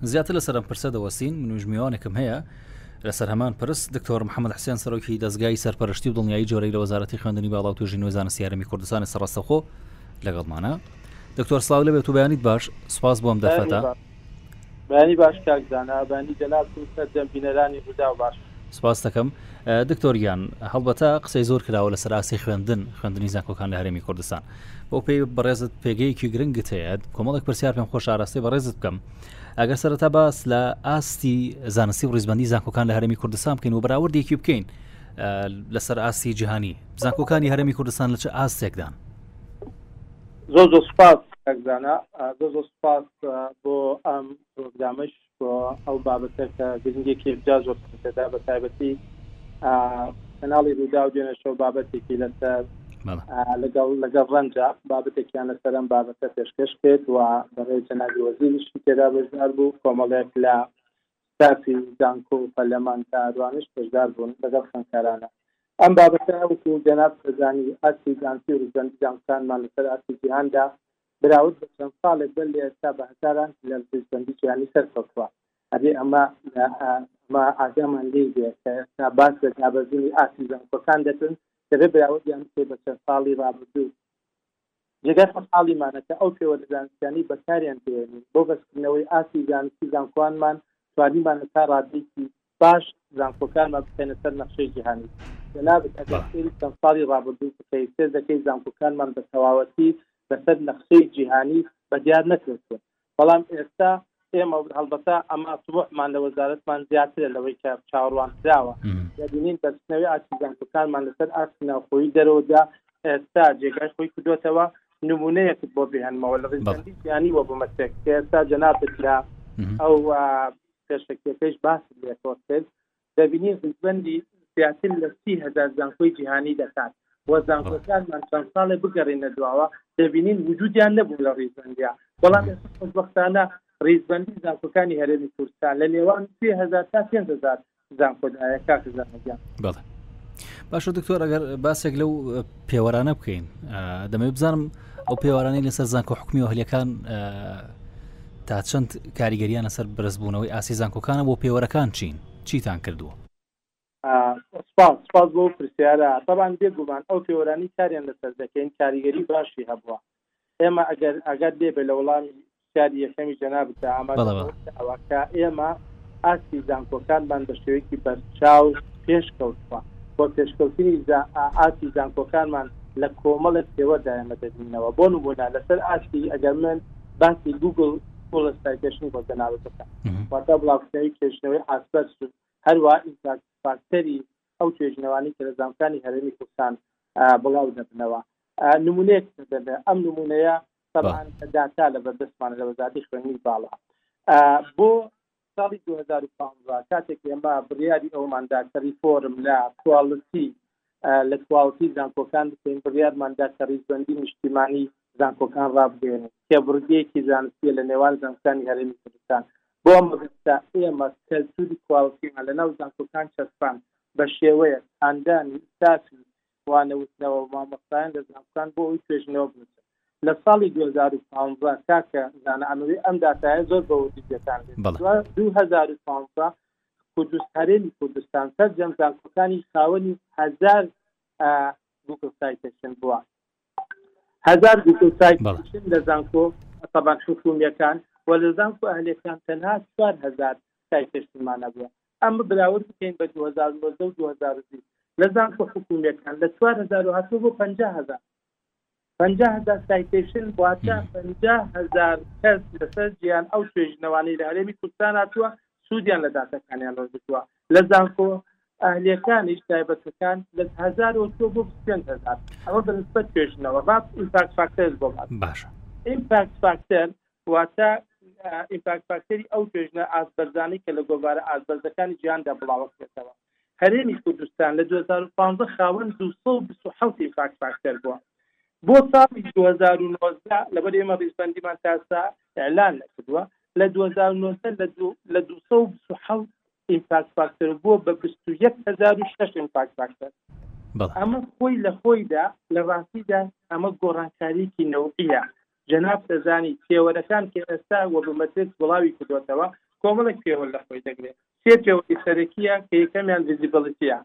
زیاتر لەسەر ئەم پرسە دەوەستین، منیش میوانێکم هەیە لەسەر هەمان پرس، دکتۆر محەمەد حسێن سەرۆکی دەزگای سەرپەرشتی و دڵنیایی جۆرەی لە وەزارەتی خوێندنی باڵا و توێژی نوێ زانستی هەرێمی کوردستان ئێستا ڕاستەوخۆ لەگەڵمانە. دکتۆر سڵاو لەبێت و بەیانیت باش، سوپاس بۆم دەرفەتە. بەیانی باش کاک زانا بەیانی گەلالت و سەرجەم بینەرانی ڕووداو باش. سپاس دەکەم دکتۆر گیان، هەڵبەتە قسەی زۆر کراوە لەسەر ئاستی خوێندن، خوێندنی زانکۆکان لە هەرێمی کوردستان، بەو پێی بەڕێزت پێگەیەکی گرنگت هەیە کۆمەڵێک پرسیار پێم خۆش ئاراستەی بەڕێزت بکەم ئەگەر سەرەتا باس لە ئاستی زانستی و ڕیزبندی زانکۆکان لە هەرمی کوردستان بکەین و بەراوردێکی بکەین لەسەر ئاستی جیهانی زانکۆکانی هەرمی کوردستان لە چ ئاستێکدان زۆر زۆر سپاس کاکزانە زۆر زۆر سپاس بۆ ئەم پرۆگرامش بۆ ئەو بابەتە کە گرنگێکی یەکجار زۆر پێدا بە تایبەتی کەناڵی رووداو دوێنێ شەو بابەتێکی لەسەر لەگەڵ لەگەڵ ڕەنجە بابەتێکیان لەسەرم بابەتە پێشکەش کرد و بەڕێ جەنابی وەزیریشی تێدا بەشدار بوو کۆمەڵێک لە ستافی زانکۆ و پەرلەمان کاروانش بەشدار بوون لەگەڵ خوێندکارانە ئەم بابەتە وەکو جەناب سەزانی ئاستی زانسی و ڕزبەندی زانکانمان لەسەر ئاستی جیهاندا براوت بە چەند ساڵێک بەر لە ئێستا بە هەزاران هیلال پێشبەندی جیهانی سەرکەوتووە، ئەبێ ئەمە ئەمە ئاگامان لێی بێ کە ئێستا باس لە دابەزینی ئاستی زانکۆکان دەکەن، دەبێ براوت یان بکەی بە چەند ساڵی ڕابردوو. جێگای خۆشحاڵیمانە کە ئەو پێوەرە زانستیانەی بەکاریان دێنین بۆ بەرزکردنەوەی ئاستی زانستی زانکۆانمان توانیمانە تا ڕادەیەکی باش زانکۆکانمان بخەینە سەر نەخشەی جیهانی. جەنابت ئەگەر سەیری چەند ساڵی ڕابردوو بکەی سەیر دەکەی زانکۆکانمان بە تەواوەتی لەسەر نەخشەی جیهانی بە دیار نەکەوتوون بەڵام ئێستا ئێمە هەڵبەتە ئەمە تموحمان لە وەزارەتمان زیاترە لەوەی کە چاوەڕوان کراوە دەبینین بەستنەوەی ئاستی زانکۆکانمان لەسەر ئاستی ناوخۆیی دەرەوەدا ئێستا جێگای خۆی کردوێتەوە نمونەیەکت بۆ بهێنمەوە لە ڕیزبەندی جیهانی وە بۆ مەسێک کە ئێستا جەنابت لە ئەو پێشەکیەکەیش باست لێ خۆش کرد دەبینین ڕیزبەندی زیاتر لە سی هەزار زانکۆی جیهانی دەکات و زانکۆکانمان چەند ساڵێ بگەڕینە دواوە دەبینین وجودیان نەبوو لە ڕیزبەندیا بەڵام ئێستا خۆشبەختانە ڕیزبەندی زانکۆکانی هەرێمی کوردستان لە نێوان سێ هەزار تا پێنج هەزار زانکۆدایە کاک زانەگیان بەڵێ باشە دکتۆر ئەگەر باسێک لەو پێوەرانە بکەین دەمەوێت بزانم ئەو پێوەرانەی لەسەر زانکۆ حکومی و هەلەکان تا چەند کاریگەریان لەسەر بەرزبوونەوەی ئاسی زانکۆکانە بۆ پێوەرەکان چین چیتان کردووە سپاس سپاس بۆ پرسیارە تەبان بێگومان ئەو پێوەرانی کاریان لەسەر دەکەین کاریگەری باشی هەبووە ئێمە ئەگەر ئەگەر بێ بە لە وڵامی پرسیاری یەکەمی جەنابت دا ئامادە بەڵێ بەڵێ. بەوەی داوا کە ئێمە ئاستی زانکۆکانمان بە شێوەیەکی بەرچاو پێشکەوتووە و پێشکەوتنی زا ئاستی زانکۆکانمان لە کۆمەڵێک پێوەردا ئێمە دەبینەوە بۆ نموونە لەسەر ئاستی ئەگەر من باسی گووگڵ سکوڵ سایتێشن بۆ جەنابت بکەم مهم. واتە بڵاوکردنەوەی کێشنەوەی ئاسپەرس و هەروەها ئیمپاکت فاکتەری ئەو توێژینەوانەی کە لە زانکۆکانی هەرێمی کوردستان بڵاو دەبنەوە نمونەیەک دەبێت ئەم نمونەیە طبعاان داتا لە بەردەستمان لە وەزاتی خوێنی باڵا بۆ ساڵی 2015 کاتێک ئێمە بڕیاری ئەوماندا کە ریفۆرم لە کوالڵسی لە کوالڵتی زانکۆکان بکەین بڕیارماندا کە ریزبندی نیشتیمانی زانکۆکان ڕابگەێنن کێبڕگەیەکی زانستیە لە نێوان زانستانی هەرێمی کوردستان بۆ ئەم مەبەستە ئێمە کەلتووری کواڵتیمان لەناو زانکۆکان چەسپاند بە شێوەیەک هاندانی ستافی وانەوتنەوە و مامۆستایان لە زانکۆکان بۆ ئەوەی توێژینەوە بنووسن لە ساڵی دوو هەزار و پازدە کاکە زانا ئەمەوێ ئەم داتایە زۆر بە وردی گوێتان لێ بێت دوای دوو هەزار و پازدە کوردست هەرێمی کوردستان سەرجەم زانکۆکانی خاوەنی هەزار گووگڵ سایتێشن بووە. هەزار گوتو سای بەڵێ. کشن لە زانکۆ تەبان حکومیەکان و لە زانکۆ ئەهلیەکان تەنها چوار هەزار سای کشنمان هەبوە ئەمە براورد بکەین بە دوو هەزار و نۆزدە و دوو هەزار و بیست لە زانکۆ حکومیەکان لە چوار هەزار و هاتوە بۆ پەنجا هەزار پەنجا هەزار سای کشن واتە پەنجا هەزار کەس لە سەر جیان ئەو توێژینەوانەی لە هەرێمی کوردستان هاتوە سودیان لە داتەکانیان وەرگرتوە لە زانکۆ ئەهلیەکانیش تایبەتەکان لە هەزار و چووە بۆ بیست و پێنج هەزار ئەمە بە نسبەت توێژینەوە با ئیمپاکت فاکتەرس بۆ باس بکەین باشە ئیمپاکت فاکتەر واتە ئیمپاکت فاکتەری ئەو توێژنە ئاست بەرزانەی کە لە گۆڤارە ئاست بەرزەکانی جیهاندا بڵاوەکرێتەوە هەرێمی کوردستان لە 2015 خاوەن 227 ئیمپاکت فاکتەر بووە بۆ ساڵی 2019 لەبەر ئێمە ڕیزبەندیمان تاسا ئەلان نەکردووە لە 2019 لە 227 ئیمپاکت فاکتەر و بووە بە بیست و یەک هەزار و شەش ئیمپاکت فاکتەر. بەڵێ ئەمە خۆی لە خۆیدا لە ڕاستیدا ئەمە گۆڕانکارییەکی نەوعییە. جەنابت دەزانی پێوەرەکان کە ئێستا وە بە مەترێکس بڵاوی کردۆتەوە کۆمەڵێک پێوەر لە خۆی دەگرێ. سێ پێوەری سەرەکییە کە یەکەمیان ڤیزیبڵیتییە.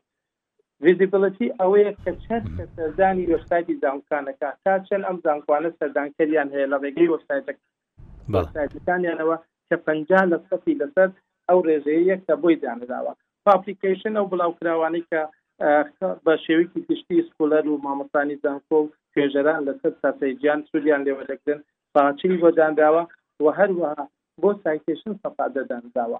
ڤیزیبڵیتی ئەوەیە کە چەند کەس سەردانی وێبسایتی زانکۆکان ئەکا، تا چەند ئەم زانکۆانە سەردانکەریان هەیە لە ڕێگەی وێبسایتەکان. وێبسایتەکانیانەوە کە پەنجا لە سەتی لەسەر ئەو ڕێژەیە کە بۆی دانراوە پاپلیکەیشن ئەو بڵاوکراوانەی کە بە شێوەیەکی گشتی سکۆلەر و مامۆستانی زانکۆ و توێژەران لەسەر چاتای جیان سوودیان لێوە دەگرن ساچی بۆ دانراوە و هەروەها بۆ سایتێشن سەفا دەدانراوە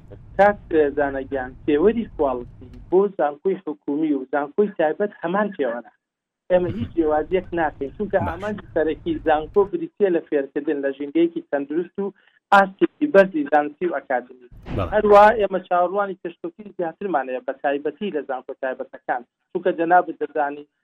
کاک زانا گیان پێوەری کواڵتی بۆ زانکۆی حکومی و زانکۆی تایبەت هەمان پێوەرە ئێمە هیچ جیوازیەک ناکەین چونکە ئامانجی سەرەکی زانکۆ بریتە لە فێرکردن لە ژینگەیەکی تەندروست و ئاستێکی بەرزی زانستی و ئەکادمی هەروە ئێمە چاوەڕوانی پێشکەوتنی زیاترمانەیە بە تایبەتی لە زانکۆ تایبەتەکان چونکە جەنابت دەزانی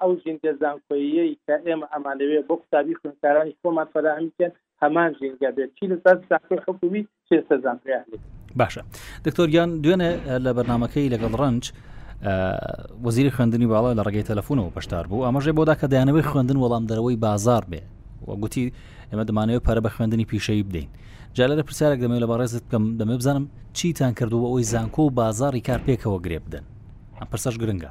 ئەو ژینگە زانکۆییەی کە ئێمە ئەمانەوێت بۆ قوتابی خوێندکارانی خۆمان فەراهەم بکەن هەمان ژینگە بێت چی لە سەر زانکۆی حکومی چی لەسەر زانکۆی ئەهلی باشە دکتۆر گیان دوێنێ لە بەرنمەکەی لەگەڵ ڕەنج وەزیری خوێندنی باڵا لە ڕێگەی تەلەفۆنەوە بەشدار بوو ئاماژێ بۆدا کە دەیانەوەی خوێندن وەڵام دەرەوەی بازار بێ و گوتی ئێمە دەمانەوە پەرە بە خوێندنی پیشەی بدەین جالە لە پرسیارێک دەمێ لە بەڕێزت بکەم دەمێ بزانم چیتان کردو بە ئەوی زانکۆ و بازاری کار پێکەوە گرێ بدەن ئەم پرسەش گرنگە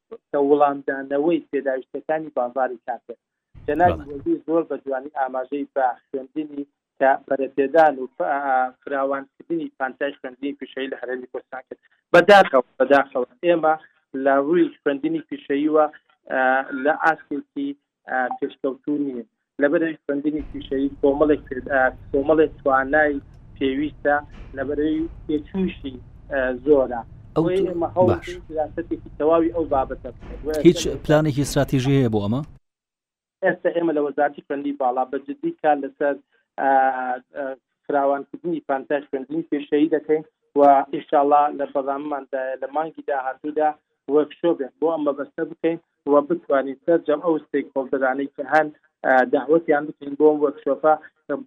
کە وڵامدانەوەی پێداویستیەکانی بازاری کار بێت. جەنابی وەزیر زۆر بە جوانی ئاماژەی بە خوێندنی کە پەرەپێدان و فراوانکردنی پانتای خوێندنی پیشەیی لە هەرێمی کوردستان کرد. بەداخەوە بەداخەوە ئێمە لە ڕووی خوێندنی پیشەییوە لە ئاستێکی پێشکەوتوو نین لەبەرەوەی خوێندنی پیشەیی کۆمەڵێک کۆمەڵێک توانای پێویستە لەبەرەوەی پێچووشی زۆرە تەواوی ئەو بابەتە هیچ پلانێکی استراتیژی هەیە بۆ ئەمە ئێستا ئێمە لە وەزارتی خوێندی باڵا بە جددی کار لەسەر فراوانکردنی پانتای خوێندنی پێشەیی دەکەین و ئیشاءڵا لە بەڵامماندایە لە مانگی داهاتوودا وەرکشۆبێت بۆ ئەم مەبەستە بکەین و بتوانین سەرجەم ئەو ستەیک هۆڵدەرانەی کە هەن داوەتیان بکەین بۆم وەرکشۆپە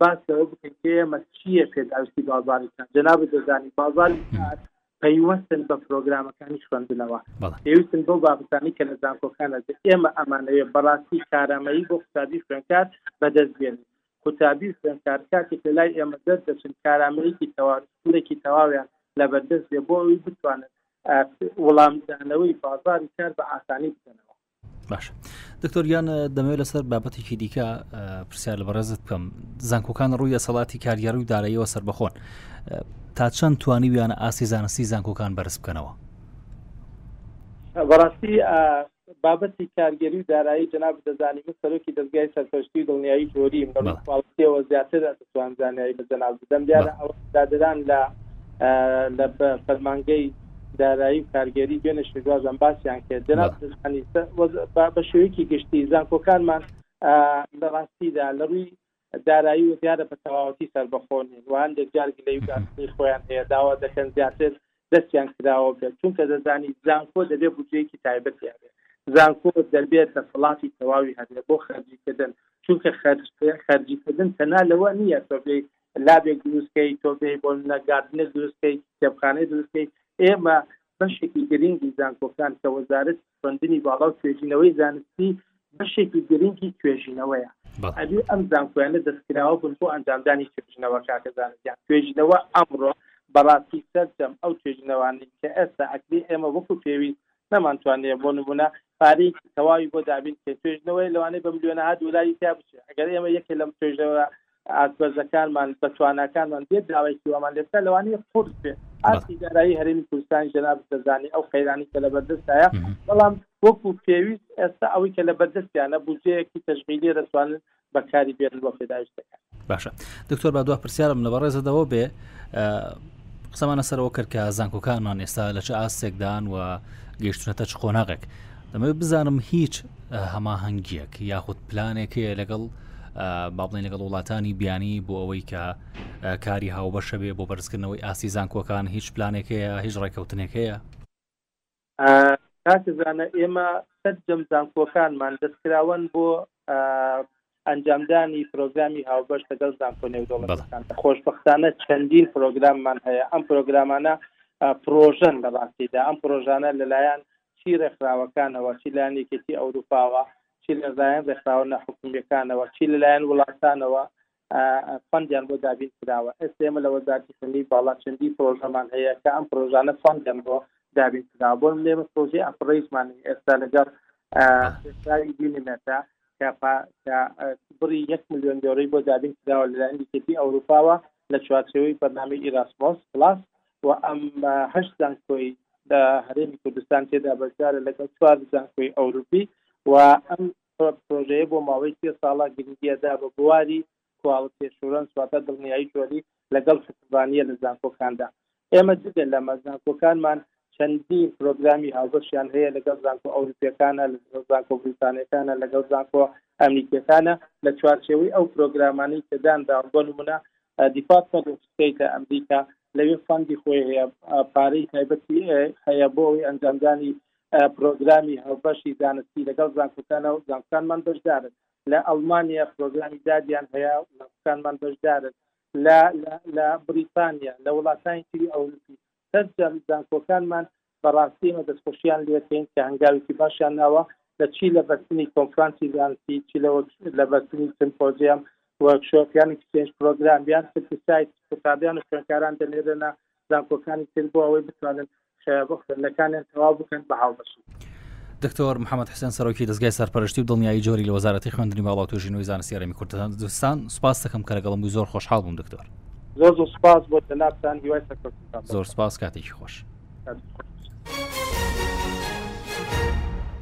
باس لەوە بکەین کە ئێمە چییە پێداویستی بازارەکان جەناب دەزانین بازاری کار پەیوەستن بە پرۆگرامەکانی خوێندنەوە پێویستن بۆ بابەتانی کە لە زانکۆکانە ئێمە ئەمانەوێ بەڕاستی کارامەیی بۆ قوتابی خوێنکار بەدەست بێن قوتابی خوێنکار کاتێک لە لای ئێمە دەردەچن کارامەیەکی تەواوێکی تەواویان لە بەردەست بێ بۆ ئەوی بتوانن وڵامدانەوەی بازاری کار بە ئاسانی بکەنەوە باش دکتۆریان دەمەوێت لەسەر بابەتێکی دیکە پرسیار لە بەڕێزت بکەم زانکۆکان ڕووی دەسەڵاتی کارگەڕی و داراییەوە سربەخۆن تا چەند توانیویانە ئاستی زانستی زانکۆکان بەرز بکەنەوە بەڕاستی بابەتی کارگێری و دارایی جەنابت دەزانی من سەرۆکی دەزگای سەرپەرشتی و دڵنیایی جۆریم لە ڕووی کواڵیتیەوە زیاتر دەتوان زانیاری بە جەنابت بدەم دیارە ئەوە دادران لە لە فەرمانگەی دارایی و کارگێری دوێنێ شێگوازم باسییان کرد جەناب دەزانی بە شێوەیەکی گشتی زانکۆکانمان لە ڕاستیدا لە ڕووی دارایی و دیارە بە تەواوەتی سەربەخۆ نین و هەندێک جار گلەی و ئاسنی خۆیان هەیە داوا دەکەن زیاتر دەستیان کراوە بێت چونکە دەزانی زانکۆ دەبێت بودجەیەکی تایبەتیان بێت زانکۆ دەبێت دەسەڵاتی تەواوی هەبێت بۆ خەرجیکردن چونکە خەرج خەرجیکردن تەنها لەوە نییە تۆ بێ لابێک دروستکەی تۆ بێ بۆ نەگاردنێک دروستکەی کتێبخانەی دروستکەی ئێمە بەشێکی گرنگی زانکۆکان کە وەزارەتی خوێندنی باڵا و توێژینەوەی زانستی بەشێکی گرنگی توێژینەوەیە ئەبێ ئەم زانکۆیانە دەستکراوە بن بۆ ئەنجامدانی توێژینەوە کاکە زانستیان توێژینەوە ئەمڕۆ بەڕاستی سەرجەم ئەو توێژینەوانەی کە ئێستا ئەکری ئێمە وەکو پێویست نەمانتوانێت بۆ نمونە پارەی تەواوی بۆ دابین کە توێژنەوەی لەوانەیە بە ملیۆنەها دولاری تیا بچێت ئەگەر ئێمە یەکێ لەم توێژەوە ئاسبەزەکانمان بە تواناکانمان بێت داوای سیوامان لێ بکە لەوانەیە قورس بێت ئاستی دارایی هەرێمی کوردستانی جەناب دەزانانی ئەو قەیرانی کە لە بەردەستایە بەڵام وەکو پێویست ئێستا ئەوەی کە لە بەردەستیانە بودجەیەکی تەژمیلی دەتوانن بەکاری بێرن بۆ پێداویست دەکەن باشە دکتۆر با دوا پرسیارم لە بەڕێزەدەوە بێ قسەمانە سەرەوە کرد کە زانکۆکانمان ئێستا لە چ ئاستێکدان و گەشتونەتە چ قۆناغێک دەمەوێت بزانم هیچ هەماهەنگیەک یاخود پلانێک هەیە لەگەڵ بابڵین لەگەڵ وڵاتانی بیانی بۆ ئەوەی کە کاری هاوبەشە بێ بۆ بەرزکردنەوەی ئاسی زانکۆکان هیچ پلانێک هەیە هیچ ڕێککەوتنێک هەیە کاکزانە ئێمە سەرجەم زانکۆکانمان دەستکراوەن بۆ ئەنجامدانی پرۆگرامی هاوبەش لەگەڵ زانکۆ نێودەوڵەتەکان خۆشبختانە چەندین پرۆگراممان هەیە ئەم پرۆگرامانە پرۆژەن لە ڕاستیدا ئەم پرۆژانە لەلایەن چی ڕێکخراوەکانەوە چی لایەن یەکێتی ئەوروپاوە چی لەلایەن ڕێکخراوە ناحکومیەکانەوە چی لەلایەن وڵاتانەوە فەندیان بۆ دابین کراوە ئێستا ئێمە لە وەزارتی فەرمی باڵا چەندی پرۆژەمان هەیە کە ئەم پرۆژانە فەندیان بۆ دابین کرا بۆ لێمە پرۆژەی ئەفڕیزمان ئێستا لەگەڵ ڕێکخراوی بینیمێتە کاپا کە بڕی یەک ملیۆن یۆرۆی بۆ دابین کراوە لەلایەن یەکێتی ئەوروپاوە لە چوارچێوەی بەرنامەی ئیراسمۆس پڵاس و ئەم هەشت زانکۆی لە هەرێمی کوردستان تێدا بەشدارە لەگەڵ چوار زانکۆی ئەوروپی و ئەم پرۆژەیە بۆ ماوەی سێ ساڵە گرنگیەدا بە بواری Quality Assurance، واتە دڵنیایی جۆری، لەگەڵ حوکمڕانییە لە زانکۆکاندا. ئێمە جگە لەمە زانکۆکانمان چەندین پرۆگرامی هاوبەشیان هەیە لەگەڵ زانکۆ ئەوروپییەکانە، لەگەڵ زانکۆ بریتانییەکانە، لەگەڵ زانکۆ ئەمریکییەکانە، لە چوارچێوەی ئەو پرۆگرامانەی کە دانراون، بۆ نموونە Department of State لە ئەمریکا لەوێ فەندی خۆی هەیە، پارەی تایبەتی هەیە بۆ ئەوەی ئەنجامدانی پرۆگرامی هاوبەشی زانستی لەگەڵ زانکۆکانە و زانکۆکانمان بەشدارن. لە ئەڵمانیا پرۆگرامی دادیان هەیە وڵاتەکانمان بەشدارن لە لە بریتانیا لە وڵاتانی تری ئەوروپی سەرجە زانکۆکانمان بەڕاستی ئمە دەستخۆشییان لێکەین کە هەنگاوێکی باشیان ناوە لە چی لە بەستنی کۆنفرانسی زانستی چی لە لە بەستنی سمپۆزیەم وەکشۆپیانی پێنج پرۆگرامیان سایت قوتابیان و خوێنکاران دەنێرەنە زانکۆکانی تر بۆ ئەوەی بتوانن خوێندنەکانیان تەواو بکەن بە هاوبەشی دکتۆر محمد حسێن سەرۆکی دەستگای سەرپەرشتی و دڵنیایی جۆری لە وەزارەتی خوێندنی باڵا توێژینەوەی زانستی ئەرمی کوردستان دوستان سپاس دەکەم کە لەگەڵم بووی زۆر خۆشحاڵ بووم دکتۆر زۆر زۆر سپاس بۆ جەنابتان هیوای سەرکەوتن زۆر سپاس کاتێکی خۆش